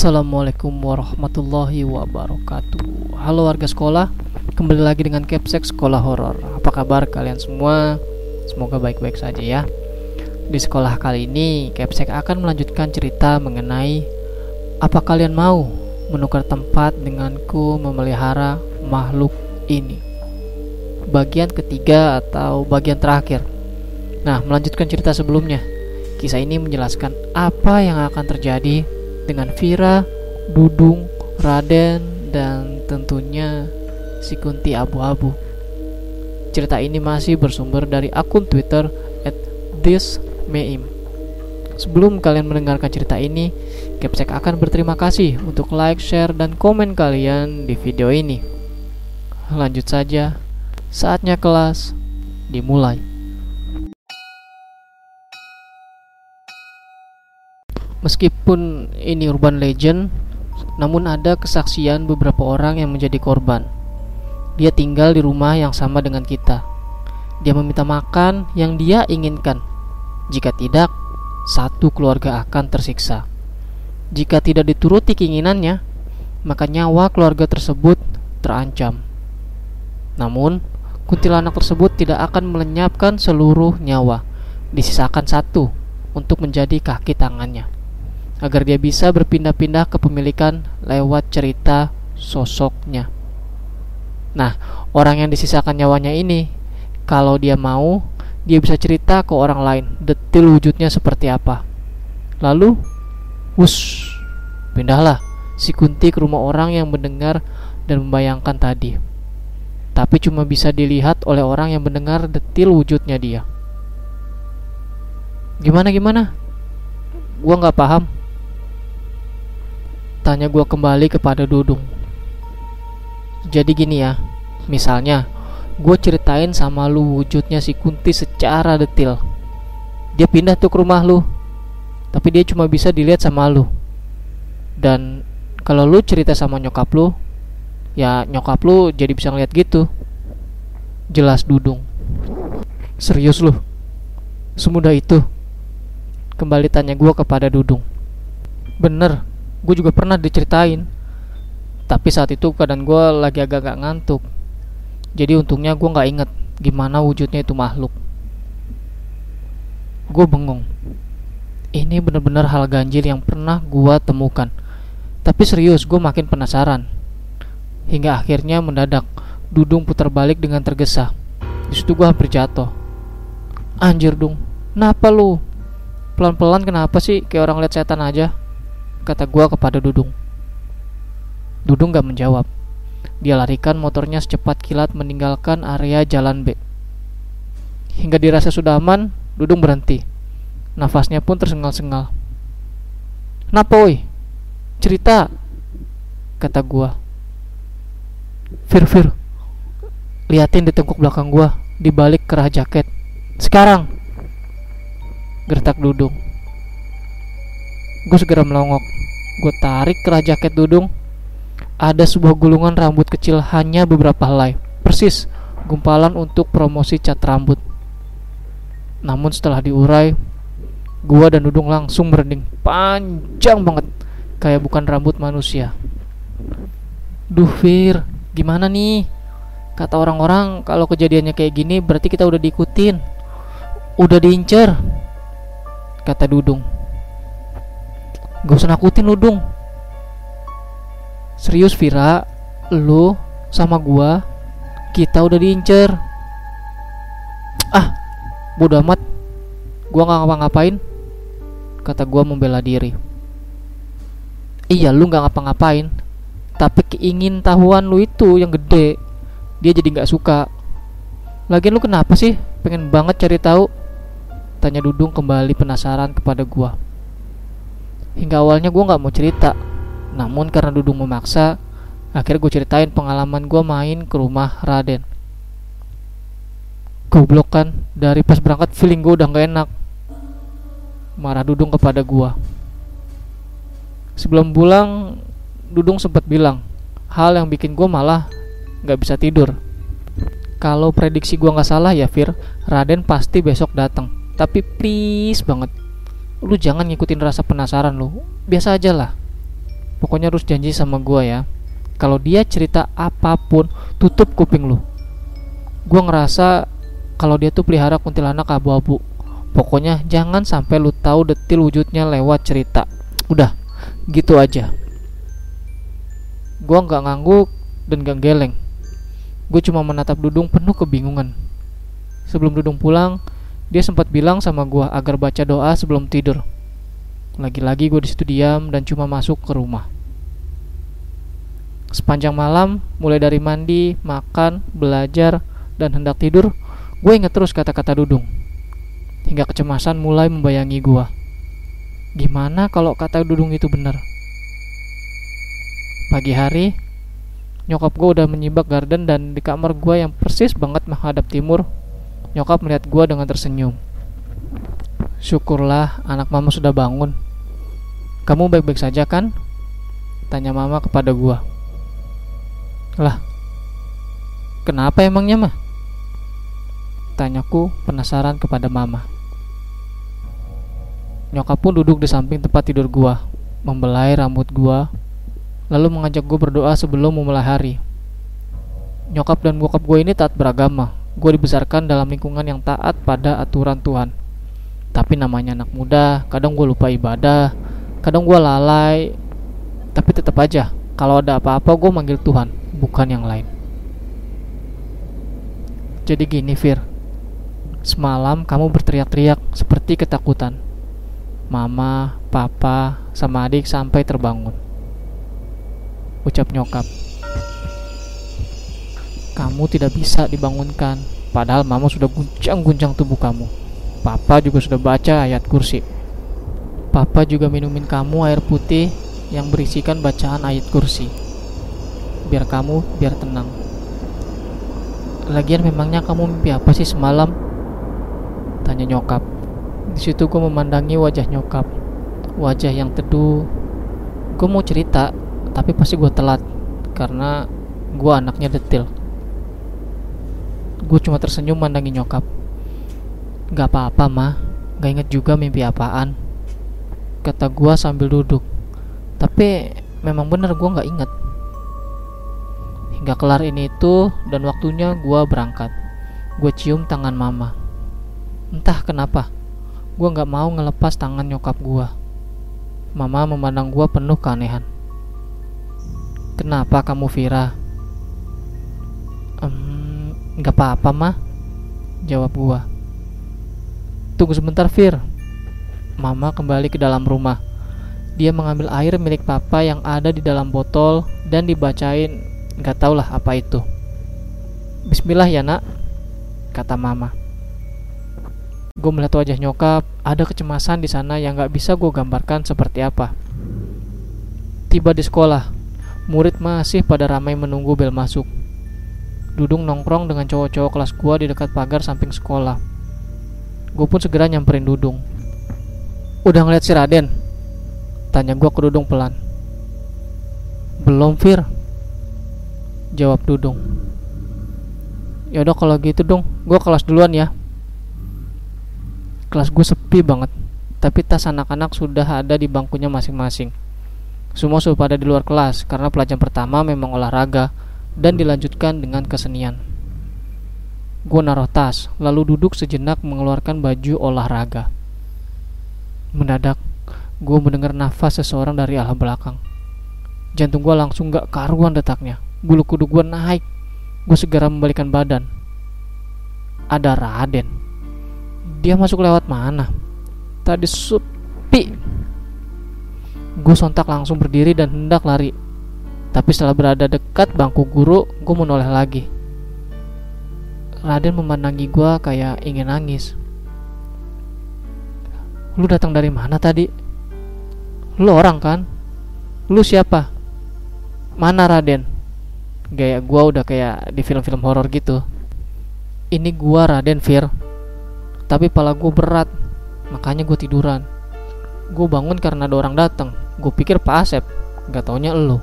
Assalamualaikum warahmatullahi wabarakatuh. Halo warga sekolah Kembali lagi dengan Capsek Sekolah Horor. Apa kabar kalian semua? Semoga baik-baik saja ya. Di sekolah kali ini Capsek akan melanjutkan cerita mengenai Apa kalian mau menukar tempat denganku memelihara makhluk ini. Bagian ketiga atau bagian terakhir. Nah melanjutkan cerita sebelumnya. Kisah ini menjelaskan apa yang akan terjadi dengan Vira, Dudung, Raden, dan tentunya si Kunti abu-abu. Cerita ini masih bersumber dari akun Twitter @thismeim. Sebelum kalian mendengarkan cerita ini, Capsek akan berterima kasih untuk like, share, dan komen kalian di video ini. Lanjut saja, saatnya kelas dimulai. Meskipun ini urban legend, namun ada kesaksian beberapa orang yang menjadi korban. Dia tinggal di rumah yang sama dengan kita. Dia meminta makan yang dia inginkan. Jika tidak, satu keluarga akan tersiksa. Jika tidak dituruti keinginannya, maka nyawa keluarga tersebut terancam. Namun, kuntilanak tersebut tidak akan melenyapkan seluruh nyawa. Disisakan satu untuk menjadi kaki tangannya agar dia bisa berpindah-pindah kepemilikan lewat cerita sosoknya. Nah, orang yang disisakan nyawanya ini, kalau dia mau, dia bisa cerita ke orang lain detil wujudnya seperti apa. Lalu, wush, pindahlah si Kunti ke rumah orang yang mendengar dan membayangkan tadi. Tapi cuma bisa dilihat oleh orang yang mendengar detil wujudnya dia. Gimana gimana? Gua nggak paham. Tanya gue kembali kepada Dudung. Jadi gini ya, misalnya gue ceritain sama lu wujudnya si Kunti secara detail. Dia pindah tuh ke rumah lu, tapi dia cuma bisa dilihat sama lu. Dan kalau lu cerita sama nyokap lu, ya nyokap lu jadi bisa ngeliat gitu. Jelas Dudung. Serius lu? Semudah itu? Kembali tanya gue kepada Dudung. Bener, gue juga pernah diceritain. Tapi saat itu keadaan gue lagi agak-agak ngantuk. Jadi untungnya gue nggak inget gimana wujudnya itu makhluk. Gue bengong. Ini bener-bener hal ganjil yang pernah gue temukan. Tapi serius gue makin penasaran. Hingga akhirnya mendadak Dudung putar balik dengan tergesa. Di situ gue hampir jatuh. Anjir dong Kenapa lu? Pelan-pelan kenapa sih? Kayak orang lihat setan aja? Kata gua kepada Dudung. Dudung gak menjawab. Dia larikan motornya secepat kilat meninggalkan area jalan B. Hingga dirasa sudah aman, Dudung berhenti. Nafasnya pun tersengal-sengal. Kenapa woi? Cerita, kata gua. Fir, Fir, liatin di tengkuk belakang gua, di balik kerah jaket. Sekarang, gertak Dudung. Gue segera melongok. Gue tarik kerah jaket Dudung. Ada sebuah gulungan rambut kecil hanya beberapa helai. Persis gumpalan untuk promosi cat rambut. Namun setelah diurai, gua dan Dudung langsung merinding. Panjang banget, kayak bukan rambut manusia. Duh, Fir, gimana nih? Kata orang-orang kalau kejadiannya kayak gini berarti kita udah diikutin. Udah diincer. Kata Dudung. Gak usah nakutin lu dong Serius Vira. Lu sama gua Kita udah diincer. Ah Bodo amat. Gua gak ngapa-ngapain. Kata gua membela diri. Iya lu gak ngapa-ngapain. Tapi keingin tahuan lu itu yang gede Dia jadi gak suka. Lagian lu kenapa sih? Pengen banget cari tahu. Tanya Dudung kembali penasaran kepada gua Hingga awalnya gue gak mau cerita. Namun karena Dudung memaksa Akhirnya gue ceritain pengalaman gue main ke rumah Raden. Goblok kan Dari pas berangkat feeling gue udah gak enak. Marah Dudung kepada gue Sebelum pulang Dudung sempat bilang Hal yang bikin gue malah gak bisa tidur. Kalau prediksi gue gak salah ya Fir Raden pasti besok datang. Tapi please banget lu jangan ngikutin rasa penasaran lu biasa aja lah Pokoknya harus janji sama gue ya. Kalau dia cerita apa pun, tutup kuping lu. Gue ngerasa kalau dia tuh pelihara kuntilanak abu-abu. Pokoknya jangan sampai lu tahu detil wujudnya lewat cerita. Udah, gitu aja. Gue nggak ngangguk dan gak geleng. Gue cuma menatap Dudung penuh kebingungan. Sebelum Dudung pulang, dia sempat bilang sama gue agar baca doa sebelum tidur. Lagi-lagi gue di situ diam dan cuma masuk ke rumah. Sepanjang malam, mulai dari mandi, makan, belajar, dan hendak tidur, gue inget terus kata-kata Dudung. Hingga kecemasan mulai membayangi gue. Gimana kalau kata Dudung itu benar? Pagi hari, nyokap gue udah menyibak garden dan di kamar gue yang persis banget menghadap timur, nyokap melihat gue dengan tersenyum. Syukurlah anak mama sudah bangun. Kamu baik-baik saja kan? Tanya mama kepada gua. Lah, kenapa emangnya mah? Tanyaku penasaran kepada mama. Nyokap pun duduk di samping tempat tidur gua, membelai rambut gua, lalu mengajak gua berdoa sebelum memulai hari. Nyokap dan bokap gue ini taat beragama. Gue dibesarkan dalam lingkungan yang taat pada aturan Tuhan. Tapi namanya anak muda, kadang gue lupa ibadah, kadang gue lalai. Tapi tetap aja kalau ada apa-apa gue manggil Tuhan bukan yang lain. Jadi gini Fir. Semalam kamu berteriak-teriak seperti ketakutan. Mama, papa, sama adik sampai terbangun. Ucap nyokap kamu tidak bisa dibangunkan padahal mama sudah guncang-guncang tubuh kamu papa juga sudah baca ayat kursi Papa juga minumin kamu air putih yang berisikan bacaan ayat kursi. Biar kamu biar tenang. Lagian memangnya kamu mimpi apa sih semalam? Tanya nyokap. Di situ gue memandangi wajah nyokap. Wajah yang teduh. Gue mau cerita, tapi pasti gue telat karena gue anaknya detil. Gue cuma tersenyum mandangi nyokap. Gak apa-apa mah, gak inget juga mimpi apaan. Kata gua sambil duduk. Tapi memang bener gua nggak inget. Hingga kelar ini itu dan waktunya gua berangkat. Gue cium tangan mama. Entah kenapa gua nggak mau ngelepas tangan nyokap gua. Mama memandang gua penuh keanehan. Kenapa kamu Vira nggak apa-apa mah jawab gua tunggu sebentar Vir Mama kembali ke dalam rumah. Dia mengambil air milik papa yang ada di dalam botol dan dibacain nggak lah apa itu. Bismillah ya nak, kata mama. Gue melihat wajah nyokap, ada kecemasan di sana yang gak bisa gue gambarkan seperti apa. Tiba di sekolah, murid masih pada ramai menunggu bel masuk. Dudung nongkrong dengan cowok-cowok kelas gue di dekat pagar samping sekolah. Gue pun segera nyamperin Dudung. Udah ngeliat si Raden? Tanya gue ke Dudung pelan Belum Fir Jawab Dudung Yaudah kalau gitu dong Gue kelas duluan ya Kelas gue sepi banget Tapi tas anak-anak sudah ada di bangkunya masing-masing Semua sudah pada di luar kelas Karena pelajaran pertama memang olahraga Dan dilanjutkan dengan kesenian Gue naruh tas Lalu duduk sejenak mengeluarkan baju olahraga Mendadak, gue mendengar nafas seseorang dari arah belakang. Jantung gue langsung gak karuan detaknya. Bulu kuduk gue naik. Gue segera membalikan badan. Ada Raden. Dia masuk lewat mana? Tadi sepi. Gue sontak langsung berdiri dan hendak lari. Tapi setelah berada dekat bangku guru, gue menoleh lagi. Raden memandangi gue kayak ingin nangis. Lu datang dari mana tadi? Lu orang kan? Lu siapa? Mana Raden? Gaya gua udah kayak di film-film horor gitu. Ini gua Raden Fir. Tapi pala gua berat, makanya gua tiduran. Gua bangun karena ada orang datang. Gua pikir Pak Asep, gak taunya elu.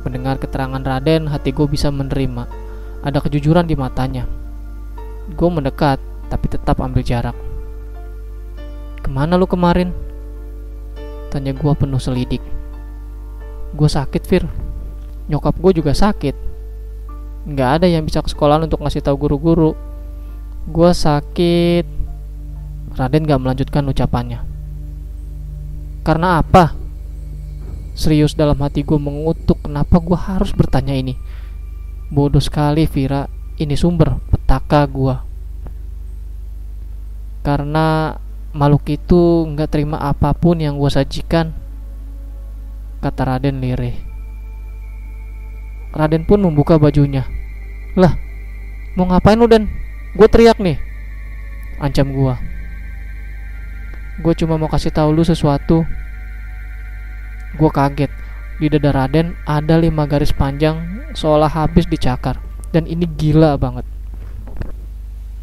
Mendengar keterangan Raden, hati gue bisa menerima. Ada kejujuran di matanya. Gue mendekat, tapi tetap ambil jarak. Ke mana lu kemarin? Tanya gua penuh selidik. Gue sakit, Fir. Nyokap gue juga sakit. Nggak ada yang bisa ke sekolah untuk ngasih tahu guru-guru. Gue sakit. Raden gak melanjutkan ucapannya. Karena apa? Serius dalam hati gue mengutuk kenapa gue harus bertanya ini. Bodoh sekali Vira, ini sumber petaka gue. Karena makhluk itu nggak terima apa pun yang gue sajikan, kata Raden lirih. Raden pun membuka bajunya. Lah, mau ngapain lu Dan? Gue teriak nih. Ancam gue. Gue cuma mau kasih tahu lu sesuatu Gue kaget. Di dada Raden ada lima garis panjang seolah habis dicakar. Dan ini gila banget.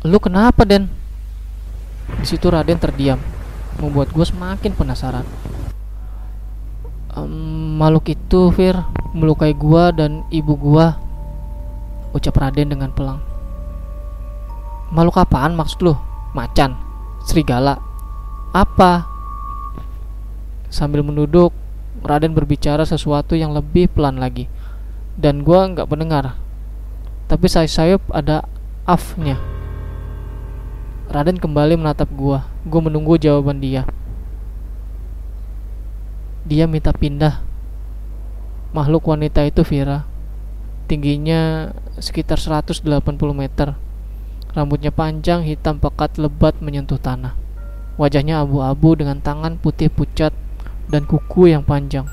Lu kenapa, Den? Di situ Raden terdiam, membuat gue semakin penasaran. Um, makhluk itu, Fir, melukai gue dan ibu gue. Ucap Raden dengan pelang. Makhluk apaan maksud lu? Macan? Serigala? Apa? Sambil menuduk, Raden berbicara sesuatu yang lebih pelan lagi. Dan gue nggak mendengar tapi sayap-sayap ada afnya. Raden kembali menatap gue gue menunggu jawaban dia. Dia minta pindah. Makhluk wanita itu Vira. Tingginya sekitar 180 meter. Rambutnya panjang hitam pekat lebat menyentuh tanah. Wajahnya abu-abu dengan tangan putih pucat dan kuku yang panjang.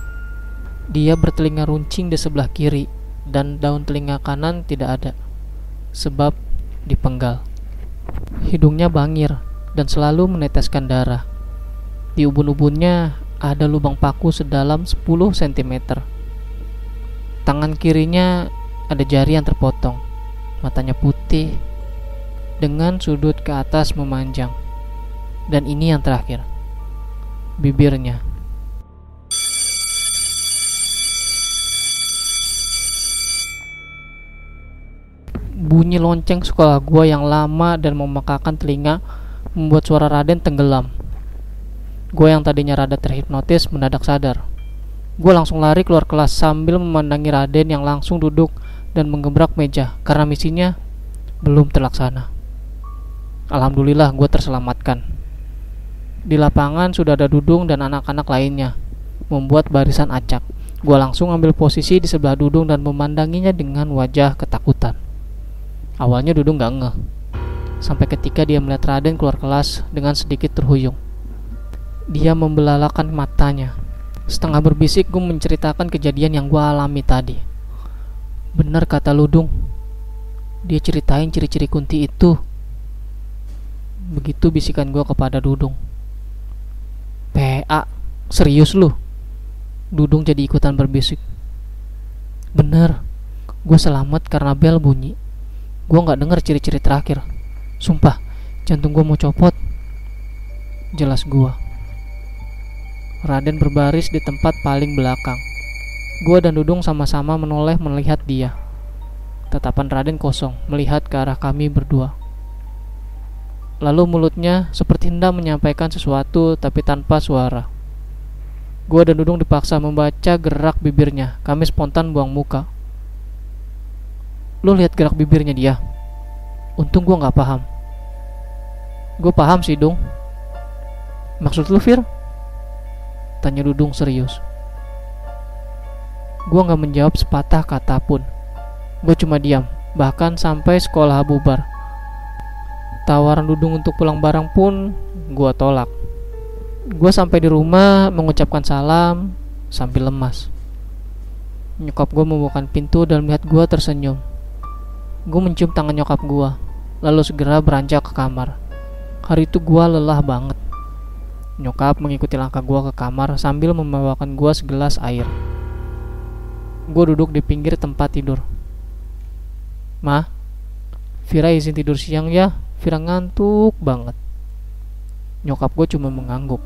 Dia bertelinga runcing di sebelah kiri dan daun telinga kanan tidak ada, sebab dipenggal. Hidungnya bangir dan selalu meneteskan darah. Di ubun-ubunnya ada lubang paku sedalam 10 cm. Tangan kirinya ada jari yang terpotong. Matanya putih dengan sudut ke atas memanjang. Dan ini yang terakhir. Bibirnya Bunyi lonceng sekolah gua yang lama dan memekakan telinga membuat suara Raden tenggelam. Gue yang tadinya rada terhipnotis mendadak sadar. Gue langsung lari keluar kelas sambil memandangi Raden yang langsung duduk dan menggebrak meja karena misinya belum terlaksana. Alhamdulillah gue terselamatkan. Di lapangan sudah ada Dudung dan anak-anak lainnya, membuat barisan acak. Gue langsung ambil posisi di sebelah Dudung dan memandanginya dengan wajah ketakutan. Awalnya Dudung gak ngeh, sampai ketika dia melihat Raden keluar kelas dengan sedikit terhuyung. Dia membelalakan matanya. Setengah berbisik gue menceritakan kejadian yang gue alami tadi. Benar kata Ludung. Dia ceritain ciri-ciri kunti itu. Begitu bisikan gue kepada Dudung. PA, serius lu? Dudung jadi ikutan berbisik. Bener, gue selamat karena bel bunyi. Gue nggak denger ciri-ciri terakhir. Sumpah, jantung gue mau copot. Jelas gue. Raden berbaris di tempat paling belakang. Gue dan Dudung sama-sama menoleh melihat dia. Tatapan Raden kosong, melihat ke arah kami berdua. Lalu mulutnya seperti hendak menyampaikan sesuatu tapi tanpa suara. Gue dan Dudung dipaksa membaca gerak bibirnya. Kami spontan buang muka. Lo lihat gerak bibirnya dia. Untung gue nggak paham. Gue paham sih, Dung. Maksud lu, Fir? Tanya Dudung serius. Gue nggak menjawab sepatah kata pun. Gue cuma diam, bahkan sampai sekolah bubar. Tawaran Dudung untuk pulang bareng pun gue tolak. Gue sampai di rumah mengucapkan salam sambil lemas. Nyokap gue membuka pintu dan melihat gue tersenyum. Gue mencium tangan nyokap gue, lalu segera beranjak ke kamar. Hari itu gue lelah banget. Nyokap mengikuti langkah gue ke kamar sambil membawakan gue segelas air. Gue duduk di pinggir tempat tidur. Ma, Vira izin tidur siang ya. Vira ngantuk banget. Nyokap gue cuma mengangguk.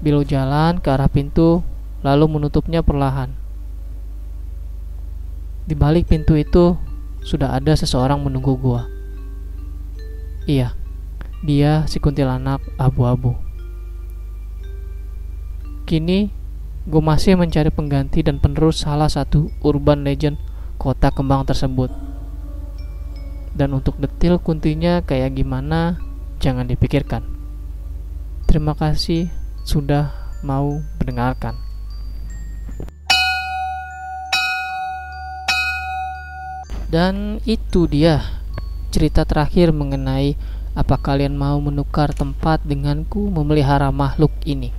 Bilo jalan ke arah pintu, lalu menutupnya perlahan. Di balik pintu itu sudah ada seseorang menunggu gua. Iya, dia si kuntilanak abu-abu. Kini gue masih mencari pengganti dan penerus salah satu urban legend kota kembang tersebut. Dan untuk detail kuntinya kayak gimana, jangan dipikirkan. Terima kasih sudah mau mendengarkan. Dan itu dia cerita terakhir mengenai apa kalian mau menukar tempat denganku memelihara makhluk ini.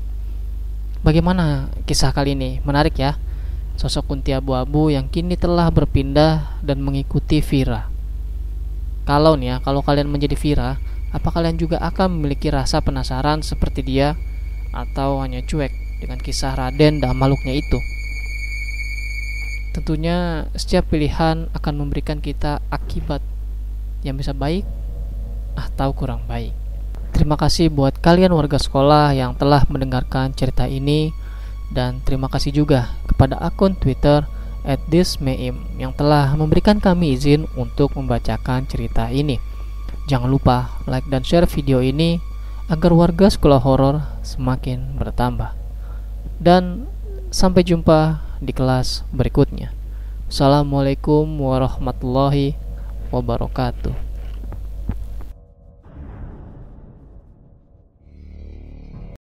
Bagaimana kisah kali ini? Menarik ya. Sosok kunti abu-abu yang kini telah berpindah dan mengikuti Vira. Kalau nih ya, kalau kalian menjadi Vira, apa kalian juga akan memiliki rasa penasaran seperti dia atau hanya cuek dengan kisah Raden dan makhluknya itu? Tentunya setiap pilihan akan memberikan kita akibat yang bisa baik atau kurang baik. Terima kasih buat kalian warga sekolah yang telah mendengarkan cerita ini dan terima kasih juga kepada akun Twitter @thismeim yang telah memberikan kami izin untuk membacakan cerita ini. Jangan lupa like dan share video ini agar warga sekolah horor semakin bertambah. Dan sampai jumpa di kelas berikutnya. Assalamualaikum warahmatullahi wabarakatuh.